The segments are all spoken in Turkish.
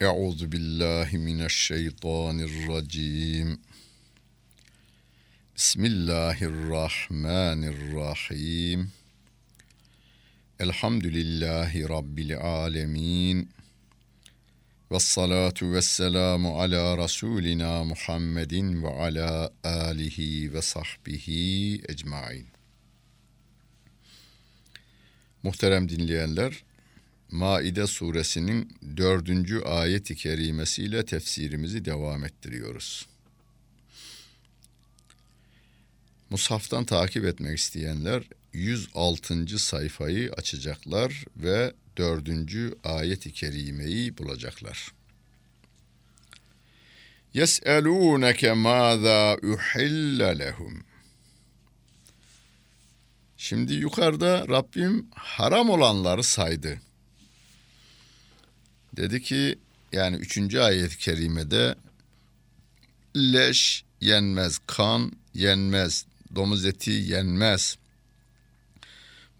Euzu billahi mineşşeytanirracim. Bismillahirrahmanirrahim. Elhamdülillahi Rabbil alemin. Ve salatu ve selamu ala Resulina Muhammedin ve ala alihi ve sahbihi ecmain. Muhterem dinleyenler, Maide suresinin dördüncü ayet-i kerimesiyle tefsirimizi devam ettiriyoruz. Mushaftan takip etmek isteyenler 106. sayfayı açacaklar ve 4. ayet-i kerimeyi bulacaklar. Yes'elûneke mâzâ uhille lehum. Şimdi yukarıda Rabbim haram olanları saydı. Dedi ki yani üçüncü ayet-i kerimede leş yenmez, kan yenmez, domuz eti yenmez.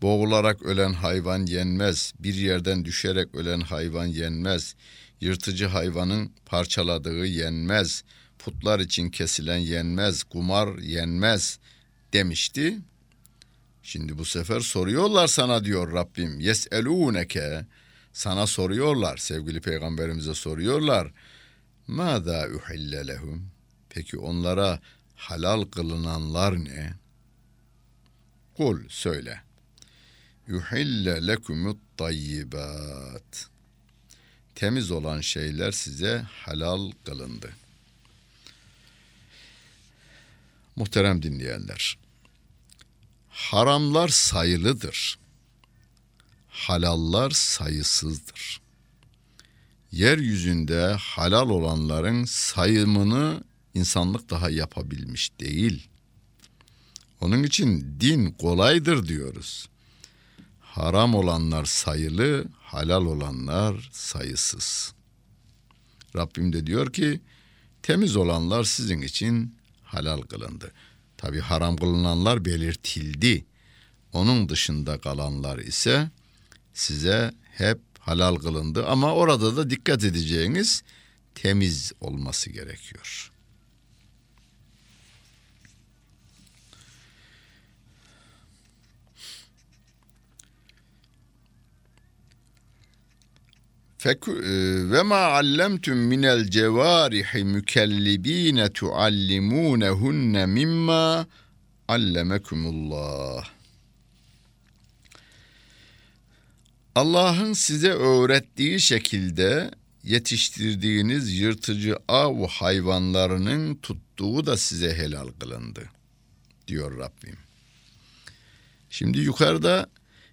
Boğularak ölen hayvan yenmez, bir yerden düşerek ölen hayvan yenmez. Yırtıcı hayvanın parçaladığı yenmez, putlar için kesilen yenmez, kumar yenmez demişti. Şimdi bu sefer soruyorlar sana diyor Rabbim. Yeselûneke sana soruyorlar sevgili peygamberimize soruyorlar. Mâzâ uhille lehum. Peki onlara halal kılınanlar ne? Kul söyle. Yuhille lekumut tayyibat. Temiz olan şeyler size halal kılındı. Muhterem dinleyenler. Haramlar sayılıdır halallar sayısızdır. Yeryüzünde halal olanların sayımını insanlık daha yapabilmiş değil. Onun için din kolaydır diyoruz. Haram olanlar sayılı, halal olanlar sayısız. Rabbim de diyor ki temiz olanlar sizin için halal kılındı. Tabi haram kılınanlar belirtildi. Onun dışında kalanlar ise size hep halal kılındı ama orada da dikkat edeceğiniz temiz olması gerekiyor. E, ve ma allemtum minel cevarihi mükellibine tuallimunehunne mimma allemekumullah. Allah'ın size öğrettiği şekilde yetiştirdiğiniz yırtıcı av hayvanlarının tuttuğu da size helal kılındı diyor Rabbim. Şimdi yukarıda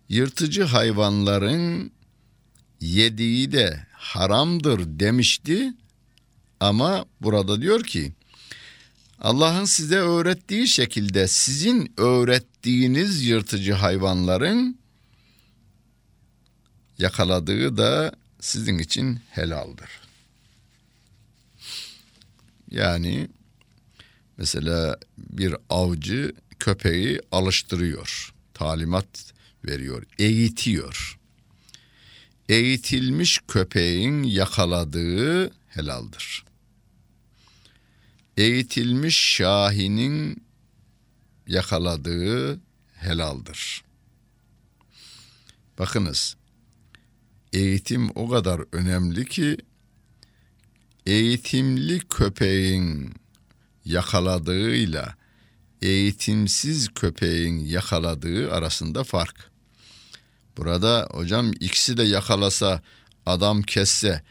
yırtıcı hayvanların yediği de haramdır demişti ama burada diyor ki Allah'ın size öğrettiği şekilde sizin öğrettiğiniz yırtıcı hayvanların yakaladığı da sizin için helaldir. Yani mesela bir avcı köpeği alıştırıyor, talimat veriyor, eğitiyor. Eğitilmiş köpeğin yakaladığı helaldir. Eğitilmiş şahinin yakaladığı helaldir. Bakınız eğitim o kadar önemli ki eğitimli köpeğin yakaladığıyla eğitimsiz köpeğin yakaladığı arasında fark. Burada hocam ikisi de yakalasa adam kesse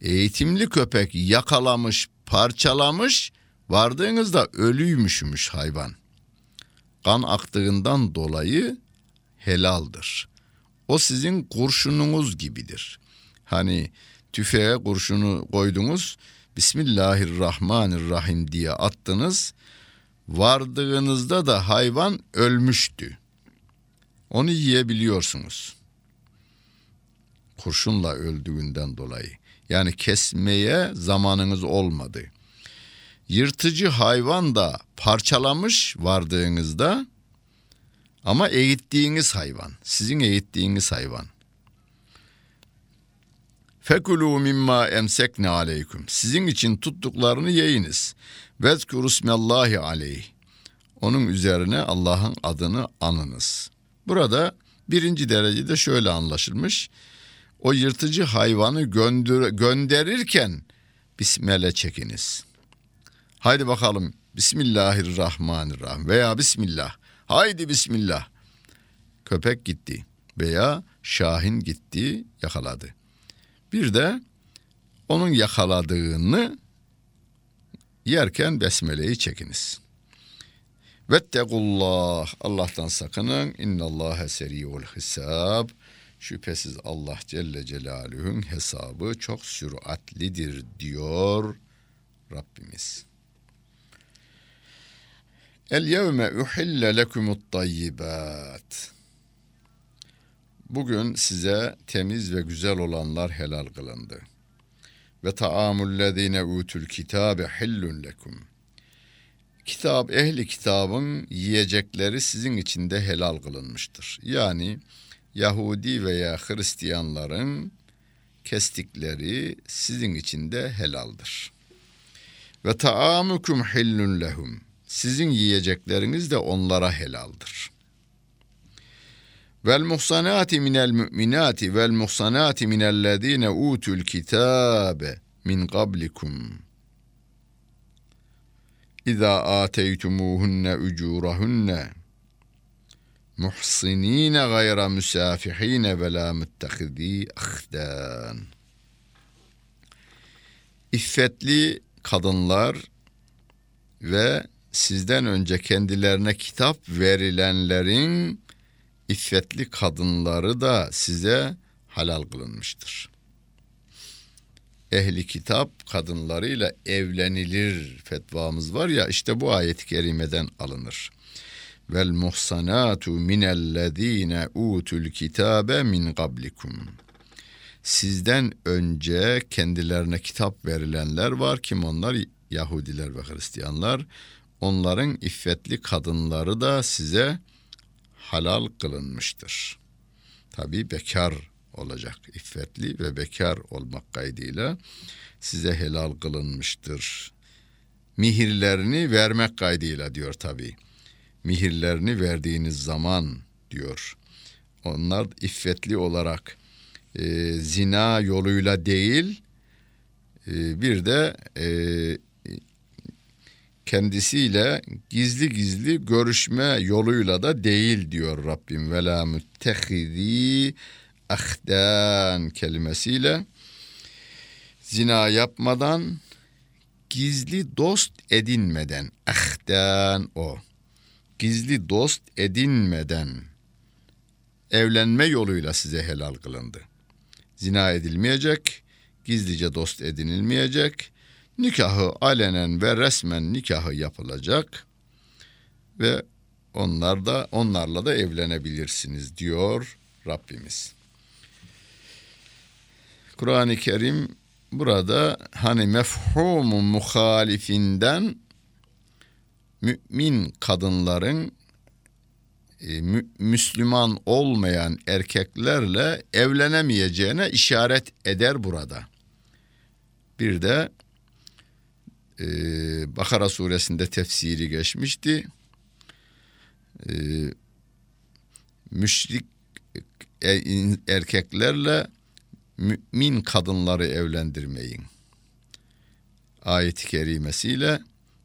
eğitimli köpek yakalamış parçalamış vardığınızda ölüymüşmüş hayvan. Kan aktığından dolayı helaldir. O sizin kurşununuz gibidir. Hani tüfeğe kurşunu koydunuz. Bismillahirrahmanirrahim diye attınız. Vardığınızda da hayvan ölmüştü. Onu yiyebiliyorsunuz. Kurşunla öldüğünden dolayı. Yani kesmeye zamanınız olmadı. Yırtıcı hayvan da parçalamış vardığınızda ama eğittiğiniz hayvan, sizin eğittiğiniz hayvan. Fekulu mimma emsekne aleyküm. Sizin için tuttuklarını yiyiniz. Vezkuru smellahi aleyh. Onun üzerine Allah'ın adını anınız. Burada birinci derecede şöyle anlaşılmış. O yırtıcı hayvanı gönder gönderirken Bismillah çekiniz. Haydi bakalım Bismillahirrahmanirrahim veya Bismillah. Haydi Bismillah. Köpek gitti veya Şahin gitti yakaladı. Bir de onun yakaladığını yerken besmeleyi çekiniz. Vettegullah Allah'tan sakının. İnnallâhe seri'ul hisab. Şüphesiz Allah Celle Celaluhu'nun hesabı çok süratlidir diyor Rabbimiz. El yevme uhille lekumut tayyibat. Bugün size temiz ve güzel olanlar helal kılındı. Ve taamullezine utul kitabe hillun lekum. Kitap ehli kitabın yiyecekleri sizin için de helal kılınmıştır. Yani Yahudi veya Hristiyanların kestikleri sizin için de helaldir. Ve taamukum hillun lehum. Sizin yiyecekleriniz de onlara helaldir. Vel muhsanati minel müminati vel muhsanati minellezine utul kitabe min qablikum. İza ateytumuhunne ucurahunne muhsinine gayra müsafihine ve la müttehidi ahdan. İffetli kadınlar ve sizden önce kendilerine kitap verilenlerin iffetli kadınları da size halal kılınmıştır. Ehli kitap kadınlarıyla evlenilir fetvamız var ya işte bu ayet-i kerimeden alınır. Vel muhsanatu minellezine utul kitabe min qablikum. Sizden önce kendilerine kitap verilenler var kim onlar Yahudiler ve Hristiyanlar. Onların iffetli kadınları da size halal kılınmıştır. Tabi bekar olacak. İffetli ve bekar olmak kaydıyla size helal kılınmıştır. Mihirlerini vermek kaydıyla diyor tabi. Mihirlerini verdiğiniz zaman diyor. Onlar iffetli olarak e, zina yoluyla değil e, bir de e, kendisiyle gizli gizli görüşme yoluyla da değil diyor Rabbim. Ve la müttehidi ahden kelimesiyle zina yapmadan gizli dost edinmeden ahden o gizli dost edinmeden evlenme yoluyla size helal kılındı. Zina edilmeyecek, gizlice dost edinilmeyecek, nikahı alenen ve resmen nikahı yapılacak ve onlar da onlarla da evlenebilirsiniz diyor Rabbimiz. Kur'an-ı Kerim burada hani mefhumu muhalifinden mümin kadınların e, Müslüman olmayan erkeklerle evlenemeyeceğine işaret eder burada. Bir de e, Bakara suresinde tefsiri geçmişti. E, müşrik erkeklerle mümin kadınları evlendirmeyin. Ayet-i kerimesiyle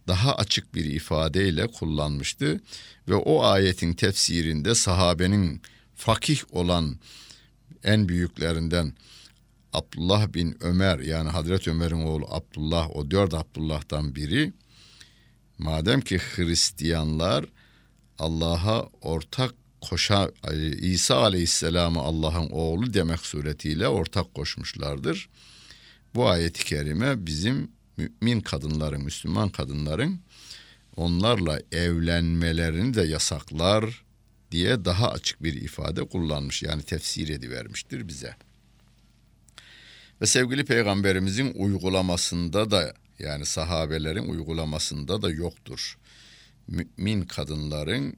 daha açık bir ifadeyle kullanmıştı ve o ayetin tefsirinde sahabenin fakih olan en büyüklerinden Abdullah bin Ömer yani Hazreti Ömer'in oğlu Abdullah o dört Abdullah'tan biri madem ki Hristiyanlar Allah'a ortak koşa İsa Aleyhisselam'ı Allah'ın oğlu demek suretiyle ortak koşmuşlardır. Bu ayeti kerime bizim mümin kadınların, Müslüman kadınların onlarla evlenmelerini de yasaklar diye daha açık bir ifade kullanmış. Yani tefsir edivermiştir bize. Ve sevgili peygamberimizin uygulamasında da yani sahabelerin uygulamasında da yoktur. Mümin kadınların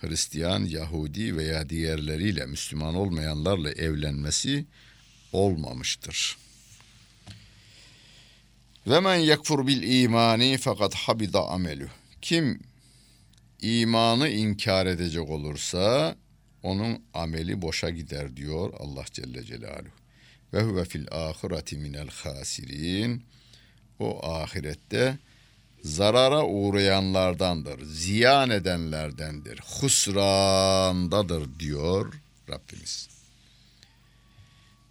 Hristiyan, Yahudi veya diğerleriyle Müslüman olmayanlarla evlenmesi olmamıştır. Ve men yekfur bil imani fakat habida amelü. Kim imanı inkar edecek olursa onun ameli boşa gider diyor Allah Celle Celaluhu. Ve huve fil ahireti minel hasirin. O ahirette zarara uğrayanlardandır, ziyan edenlerdendir, husrandadır diyor Rabbimiz.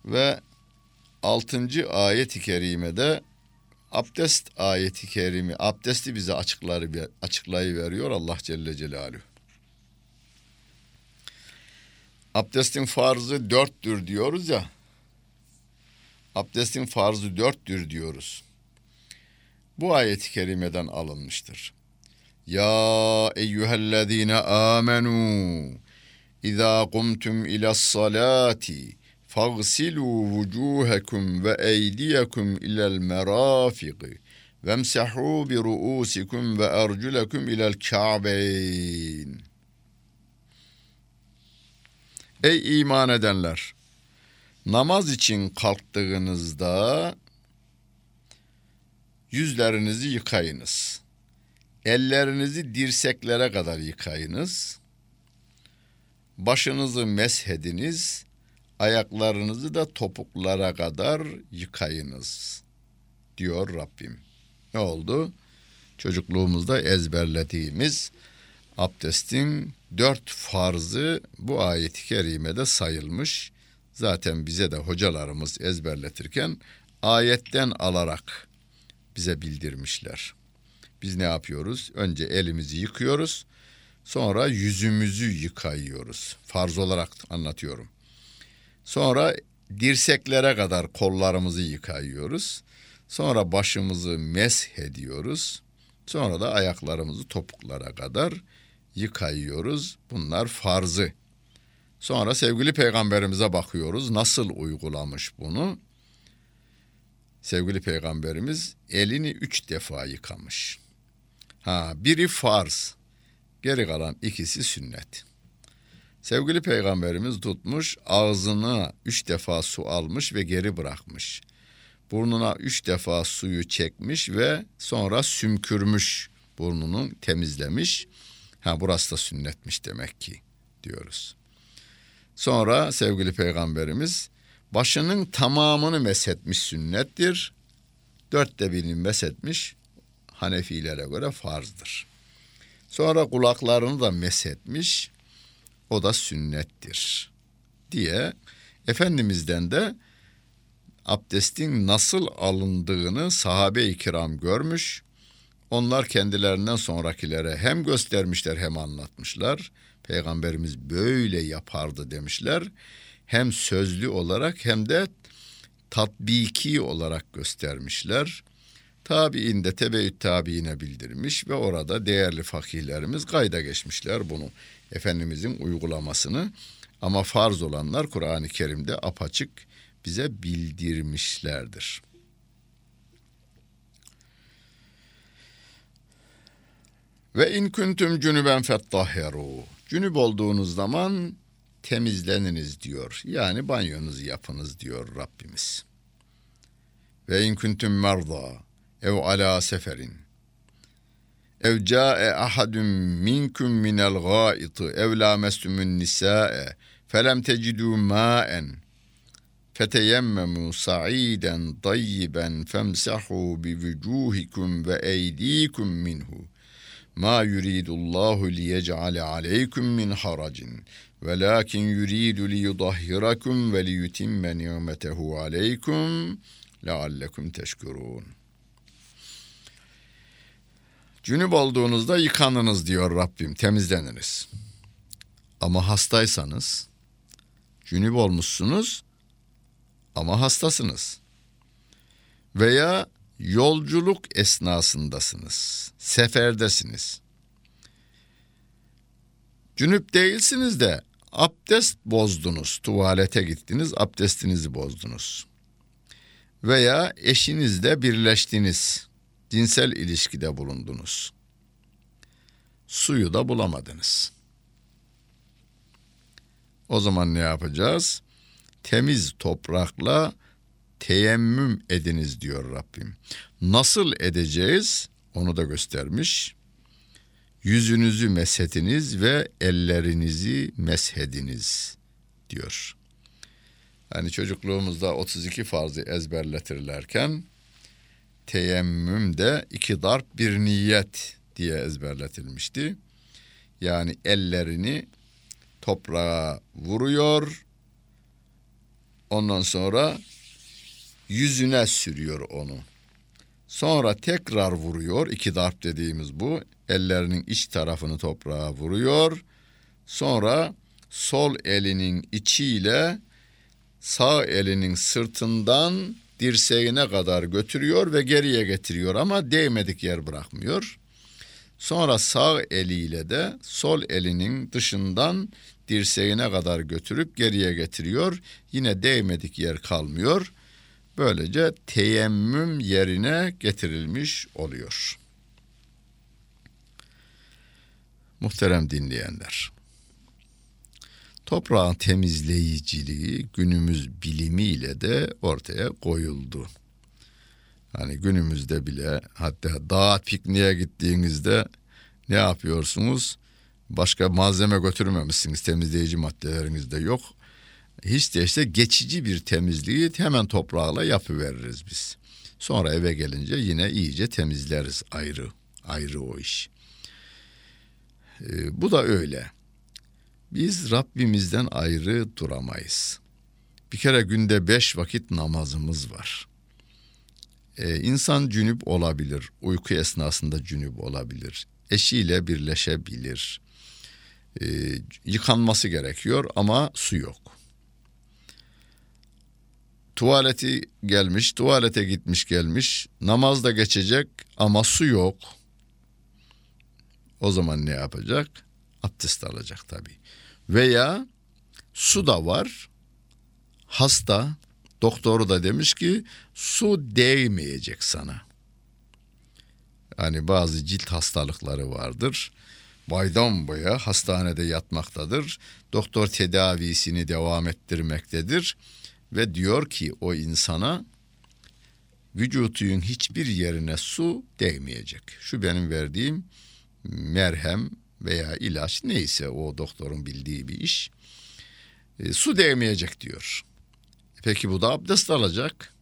Ve altıncı ayet-i kerimede abdest ayeti kerimi, abdesti bize açıkları açıklayıveriyor Allah Celle Celaluhu. Abdestin farzı dörttür diyoruz ya abdestin farzı dörttür diyoruz. Bu ayeti kerimeden alınmıştır. Ya eyyühellezine amenu İza kumtum ila salati fagsilu vucuhakum ve eydiyakum ila'l merafiq vemsahu bi ruusikum ve erculakum ila'l ka'beyn Ey iman edenler Namaz için kalktığınızda yüzlerinizi yıkayınız. Ellerinizi dirseklere kadar yıkayınız. Başınızı meshediniz ayaklarınızı da topuklara kadar yıkayınız diyor Rabbim. Ne oldu? Çocukluğumuzda ezberlediğimiz abdestin dört farzı bu ayeti kerimede sayılmış. Zaten bize de hocalarımız ezberletirken ayetten alarak bize bildirmişler. Biz ne yapıyoruz? Önce elimizi yıkıyoruz. Sonra yüzümüzü yıkayıyoruz. Farz olarak anlatıyorum. Sonra dirseklere kadar kollarımızı yıkayıyoruz. Sonra başımızı mesh ediyoruz. Sonra da ayaklarımızı topuklara kadar yıkayıyoruz. Bunlar farzı. Sonra sevgili peygamberimize bakıyoruz. Nasıl uygulamış bunu? Sevgili peygamberimiz elini üç defa yıkamış. Ha, biri farz. Geri kalan ikisi sünnet. Sevgili peygamberimiz tutmuş ağzına üç defa su almış ve geri bırakmış. Burnuna üç defa suyu çekmiş ve sonra sümkürmüş burnunu temizlemiş. Ha burası da sünnetmiş demek ki diyoruz. Sonra sevgili peygamberimiz başının tamamını meshetmiş sünnettir. Dörtte birini meshetmiş Hanefilere göre farzdır. Sonra kulaklarını da meshetmiş o da sünnettir diye Efendimiz'den de abdestin nasıl alındığını sahabe-i kiram görmüş. Onlar kendilerinden sonrakilere hem göstermişler hem anlatmışlar. Peygamberimiz böyle yapardı demişler. Hem sözlü olarak hem de tatbiki olarak göstermişler. Tabi'in de tebeyyüt tabiine bildirmiş ve orada değerli fakihlerimiz kayda geçmişler bunu. Efendimizin uygulamasını ama farz olanlar Kur'an-ı Kerim'de apaçık bize bildirmişlerdir. Ve in kuntum cunuben fettahheru. Cünüp olduğunuz zaman temizleniniz diyor. Yani banyonuzu yapınız diyor Rabbimiz. Ve in kuntum merda ev ala seferin ev ca'e ahadun minkum minel gâiti ev lâmestumun nisâe felem tecidû mâen feteyemmemû sa'iden tayyiben femsahû bi vücûhikum ve eydîkum minhu ma yuridullahu liyec'ale aleykum min haracin velakin yuridu liyudahhirakum ve liyutimme ni'metehu aleykum leallekum teşkurun. Cünüp olduğunuzda yıkanınız diyor Rabbim, temizleniniz. Ama hastaysanız, cünüp olmuşsunuz ama hastasınız. Veya yolculuk esnasındasınız, seferdesiniz. Cünüp değilsiniz de abdest bozdunuz, tuvalete gittiniz, abdestinizi bozdunuz. Veya eşinizle birleştiniz, cinsel ilişkide bulundunuz. Suyu da bulamadınız. O zaman ne yapacağız? temiz toprakla teyemmüm ediniz diyor Rabbim. Nasıl edeceğiz? Onu da göstermiş. Yüzünüzü meshediniz ve ellerinizi meshediniz diyor. Hani çocukluğumuzda 32 farzı ezberletirlerken teyemmüm de iki darp bir niyet diye ezberletilmişti. Yani ellerini toprağa vuruyor. Ondan sonra yüzüne sürüyor onu. Sonra tekrar vuruyor. iki darp dediğimiz bu. Ellerinin iç tarafını toprağa vuruyor. Sonra sol elinin içiyle sağ elinin sırtından dirseğine kadar götürüyor ve geriye getiriyor ama değmedik yer bırakmıyor. Sonra sağ eliyle de sol elinin dışından dirseğine kadar götürüp geriye getiriyor. Yine değmedik yer kalmıyor. Böylece teyemmüm yerine getirilmiş oluyor. Muhterem dinleyenler. Toprağın temizleyiciliği günümüz bilimiyle de ortaya koyuldu. Hani günümüzde bile hatta dağ pikniğe gittiğinizde ne yapıyorsunuz? Başka malzeme götürmemişsiniz. Temizleyici maddeleriniz de yok. Hiç değilse geçici bir temizliği hemen toprağla yapıveririz biz. Sonra eve gelince yine iyice temizleriz ayrı. Ayrı o iş. Ee, bu da öyle. Biz Rabbimizden ayrı duramayız. Bir kere günde beş vakit namazımız var. Ee, insan cünüp olabilir, uyku esnasında cünüp olabilir, eşiyle birleşebilir, ee, yıkanması gerekiyor ama su yok. Tuvaleti gelmiş, tuvalete gitmiş gelmiş, namaz da geçecek ama su yok. O zaman ne yapacak? Abdest alacak tabii. Veya su da var. Hasta doktoru da demiş ki su değmeyecek sana. Yani bazı cilt hastalıkları vardır. Baydan boya hastanede yatmaktadır. Doktor tedavisini devam ettirmektedir ve diyor ki o insana vücutun hiçbir yerine su değmeyecek. Şu benim verdiğim merhem veya ilaç neyse o doktorun bildiği bir iş e, su değmeyecek diyor. Peki bu da abdest alacak.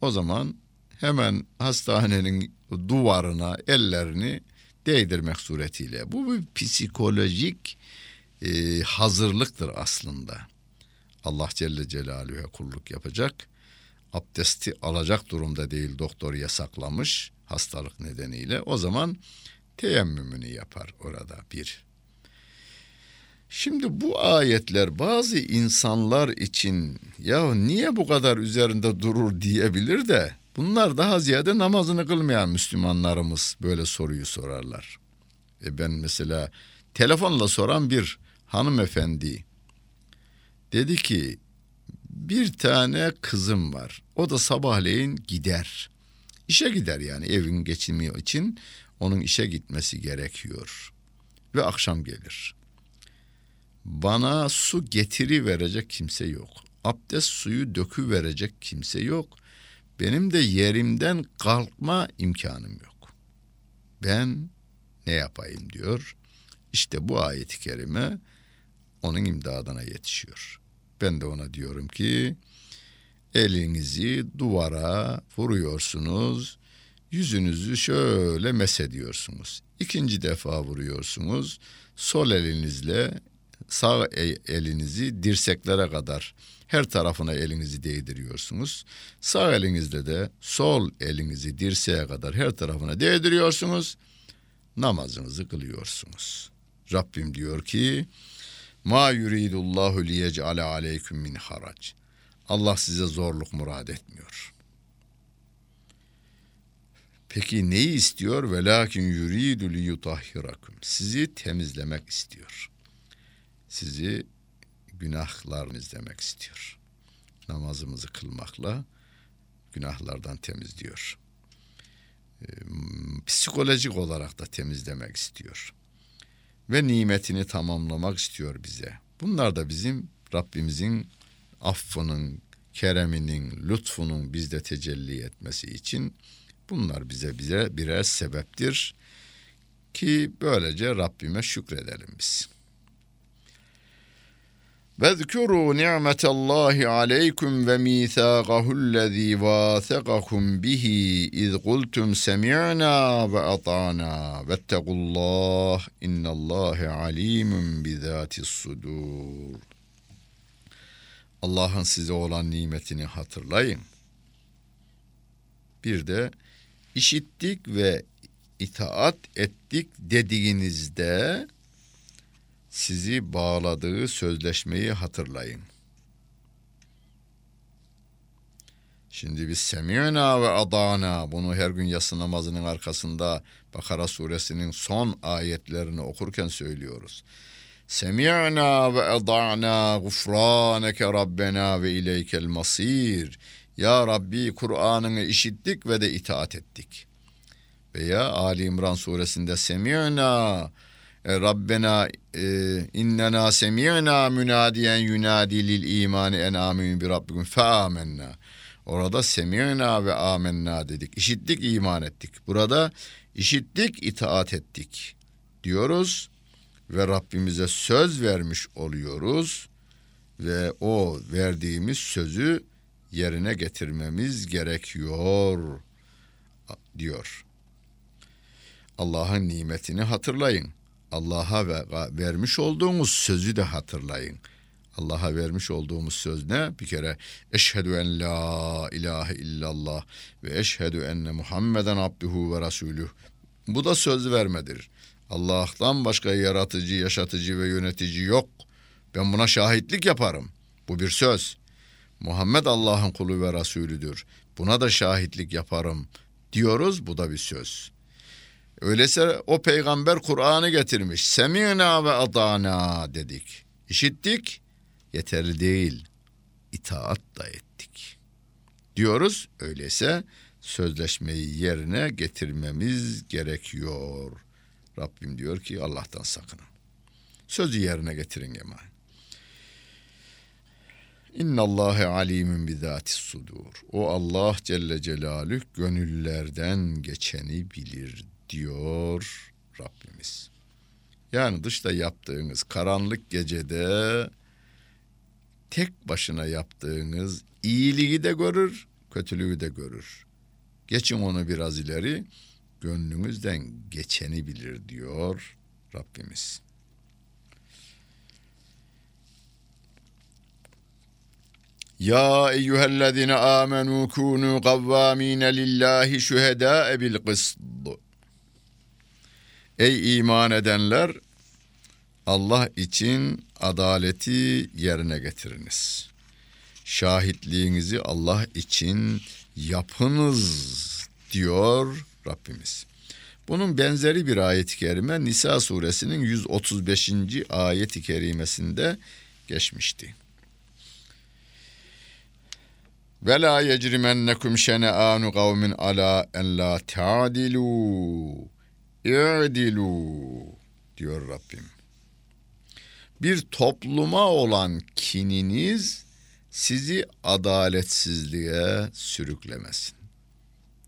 O zaman hemen hastanenin duvarına ellerini değdirmek suretiyle. Bu bir psikolojik e, hazırlıktır aslında. Allah Celle Celaluhu'ya kulluk yapacak. Abdesti alacak durumda değil doktor yasaklamış hastalık nedeniyle. O zaman teyemmümünü yapar orada bir. Şimdi bu ayetler bazı insanlar için ya niye bu kadar üzerinde durur diyebilir de bunlar daha ziyade namazını kılmayan Müslümanlarımız böyle soruyu sorarlar. E ben mesela telefonla soran bir hanımefendi dedi ki bir tane kızım var. O da sabahleyin gider. İşe gider yani evin geçimi için onun işe gitmesi gerekiyor ve akşam gelir. Bana su getiri verecek kimse yok. Abdest suyu dökü verecek kimse yok. Benim de yerimden kalkma imkanım yok. Ben ne yapayım diyor. İşte bu ayet-i kerime onun imdadına yetişiyor. Ben de ona diyorum ki elinizi duvara vuruyorsunuz yüzünüzü şöyle mesediyorsunuz. İkinci defa vuruyorsunuz. Sol elinizle sağ e, elinizi dirseklere kadar her tarafına elinizi değdiriyorsunuz. Sağ elinizle de sol elinizi dirseğe kadar her tarafına değdiriyorsunuz. Namazınızı kılıyorsunuz. Rabbim diyor ki: "Ma yuridullahu liyec'ale aleyküm min harac." Allah size zorluk murad etmiyor. Peki neyi istiyor? Ve lakin yuridu li yutahhirakum. Sizi temizlemek istiyor. Sizi günahlarınız demek istiyor. Namazımızı kılmakla günahlardan temizliyor. Ee, psikolojik olarak da temizlemek istiyor. Ve nimetini tamamlamak istiyor bize. Bunlar da bizim Rabbimizin affının, kereminin, lütfunun bizde tecelli etmesi için bunlar bize bize birer sebeptir ki böylece Rabbime şükredelim biz. وَاذْكُرُوا نِعْمَةَ اللّٰهِ عَلَيْكُمْ وَمِيثَاقَهُ الَّذ۪ي وَاثَقَكُمْ بِهِ اِذْ قُلْتُمْ سَمِعْنَا وَأَطَعْنَا وَاتَّقُوا اللّٰهِ اِنَّ اللّٰهَ عَل۪يمٌ بِذَاتِ الصُّدُورِ Allah'ın size olan nimetini hatırlayın. Bir de işittik ve itaat ettik dediğinizde sizi bağladığı sözleşmeyi hatırlayın. Şimdi biz semi'na ve adana bunu her gün yatsı namazının arkasında Bakara suresinin son ayetlerini okurken söylüyoruz. Semi'na ve adana gufraneke rabbena ve ileykel masir. Ya Rabbi Kur'an'ını işittik ve de itaat ettik. Veya Ali İmran suresinde semi'na Rabbena e, innena semi'na münadiyen yunadi lil imani en amin bi rabbikum fe amennâ. Orada semi'na ve amennâ dedik. İşittik, iman ettik. Burada işittik, itaat ettik diyoruz ve Rabbimize söz vermiş oluyoruz ve o verdiğimiz sözü yerine getirmemiz gerekiyor diyor. Allah'ın nimetini hatırlayın. Allah'a vermiş olduğumuz sözü de hatırlayın. Allah'a vermiş olduğumuz söz ne? Bir kere eşhedü en la ilahe illallah ve eşhedü enne Muhammeden abduhu ve rasulüh. Bu da söz vermedir. Allah'tan başka yaratıcı, yaşatıcı ve yönetici yok. Ben buna şahitlik yaparım. Bu bir söz. Muhammed Allah'ın kulu ve Resulüdür. Buna da şahitlik yaparım diyoruz. Bu da bir söz. Öyleyse o peygamber Kur'an'ı getirmiş. Semina ve adana dedik. İşittik. Yeterli değil. İtaat da ettik. Diyoruz. Öyleyse sözleşmeyi yerine getirmemiz gerekiyor. Rabbim diyor ki Allah'tan sakının. Sözü yerine getirin eman. İnna Allahe alimun bizati sudur. O Allah Celle Celaluhu gönüllerden geçeni bilir diyor Rabbimiz. Yani dışta yaptığınız karanlık gecede tek başına yaptığınız iyiliği de görür, kötülüğü de görür. Geçin onu biraz ileri, gönlünüzden geçeni bilir diyor Rabbimiz. Ya eyyühellezine amenu kunu kavvamine lillahi şühedâe bil kısd. Ey iman edenler Allah için adaleti yerine getiriniz. Şahitliğinizi Allah için yapınız diyor Rabbimiz. Bunun benzeri bir ayet-i kerime Nisa suresinin 135. ayet-i kerimesinde geçmişti. Ve la yecrimennekum şene'anu kavmin ala en la ta'dilu i'dilu diyor Rabbim. Bir topluma olan kininiz sizi adaletsizliğe sürüklemesin.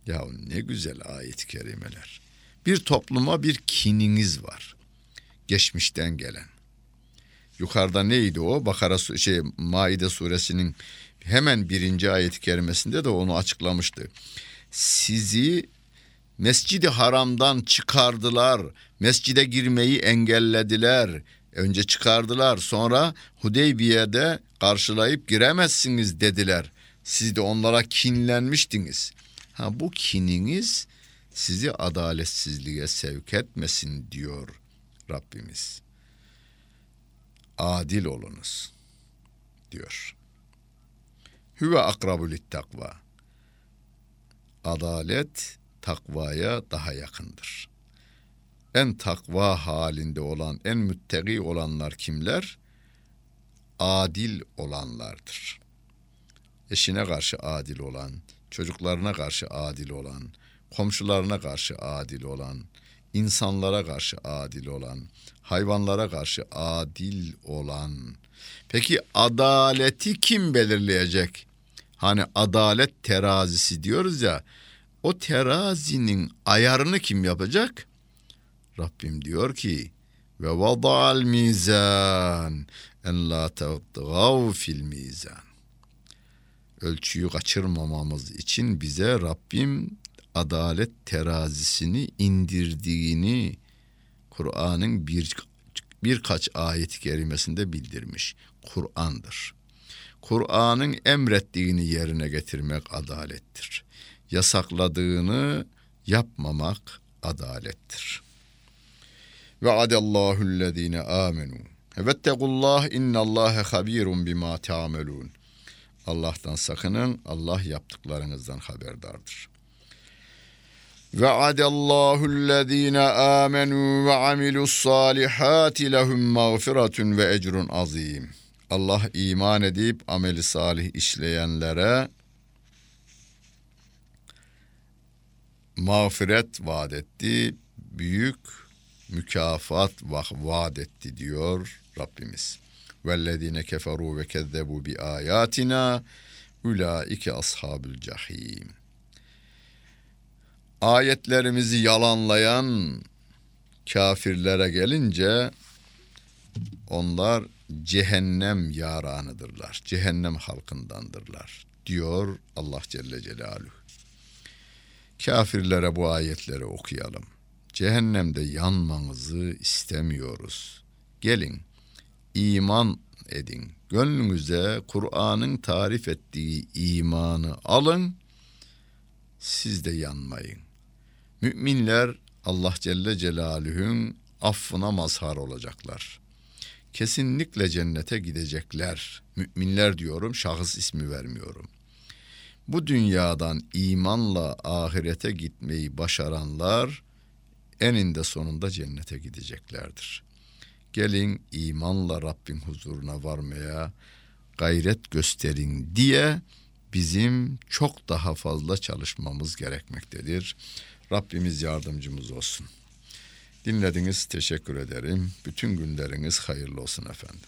Ya ne güzel ayet-i kerimeler. Bir topluma bir kininiz var. Geçmişten gelen. Yukarıda neydi o? Bakara şey Maide suresinin hemen birinci ayet-i kerimesinde de onu açıklamıştı. Sizi Mescidi Haram'dan çıkardılar. Mescide girmeyi engellediler. Önce çıkardılar. Sonra Hudeybiye'de karşılayıp giremezsiniz dediler. Siz de onlara kinlenmiştiniz. Ha bu kininiz sizi adaletsizliğe sevk etmesin diyor Rabbimiz. Adil olunuz diyor. Hüve akrabu takva. Adalet takvaya daha yakındır. En takva halinde olan, en müttegi olanlar kimler? Adil olanlardır. Eşine karşı adil olan, çocuklarına karşı adil olan, komşularına karşı adil olan, insanlara karşı adil olan, hayvanlara karşı adil olan. Peki adaleti kim belirleyecek? Hani adalet terazisi diyoruz ya. O terazinin ayarını kim yapacak? Rabbim diyor ki ve vada'al mizan en la tagdav fil mizan. Ölçüyü kaçırmamamız için bize Rabbim adalet terazisini indirdiğini Kur'an'ın bir birkaç ayet-i kerimesinde bildirmiş. Kur'an'dır. Kur'an'ın emrettiğini yerine getirmek adalettir. Yasakladığını yapmamak adalettir. Ve adallahu amenu. Vettegullah innallaha habirun bima ta'melun. Allah'tan sakının. Allah yaptıklarınızdan haberdardır. Ve adallahu amenu ve amilus salihati lehum mağfiretun ve ecrun azim. Allah iman edip ameli salih işleyenlere mağfiret vaat etti, büyük mükafat vaat etti diyor Rabbimiz. Vellezine keferu ve kezzebu bi ayatina ulaike ashabul cahim. Ayetlerimizi yalanlayan kafirlere gelince onlar cehennem yaranıdırlar. Cehennem halkındandırlar diyor Allah Celle Celaluhu. Kafirlere bu ayetleri okuyalım. Cehennemde yanmanızı istemiyoruz. Gelin iman edin. Gönlünüze Kur'an'ın tarif ettiği imanı alın. Siz de yanmayın. Müminler Allah Celle Celaluhu'nun affına mazhar olacaklar. Kesinlikle cennete gidecekler. Müminler diyorum, şahıs ismi vermiyorum. Bu dünyadan imanla ahirete gitmeyi başaranlar eninde sonunda cennete gideceklerdir. Gelin imanla Rabbin huzuruna varmaya gayret gösterin diye bizim çok daha fazla çalışmamız gerekmektedir. Rabbimiz yardımcımız olsun. Dinlediniz teşekkür ederim. Bütün günleriniz hayırlı olsun efendim.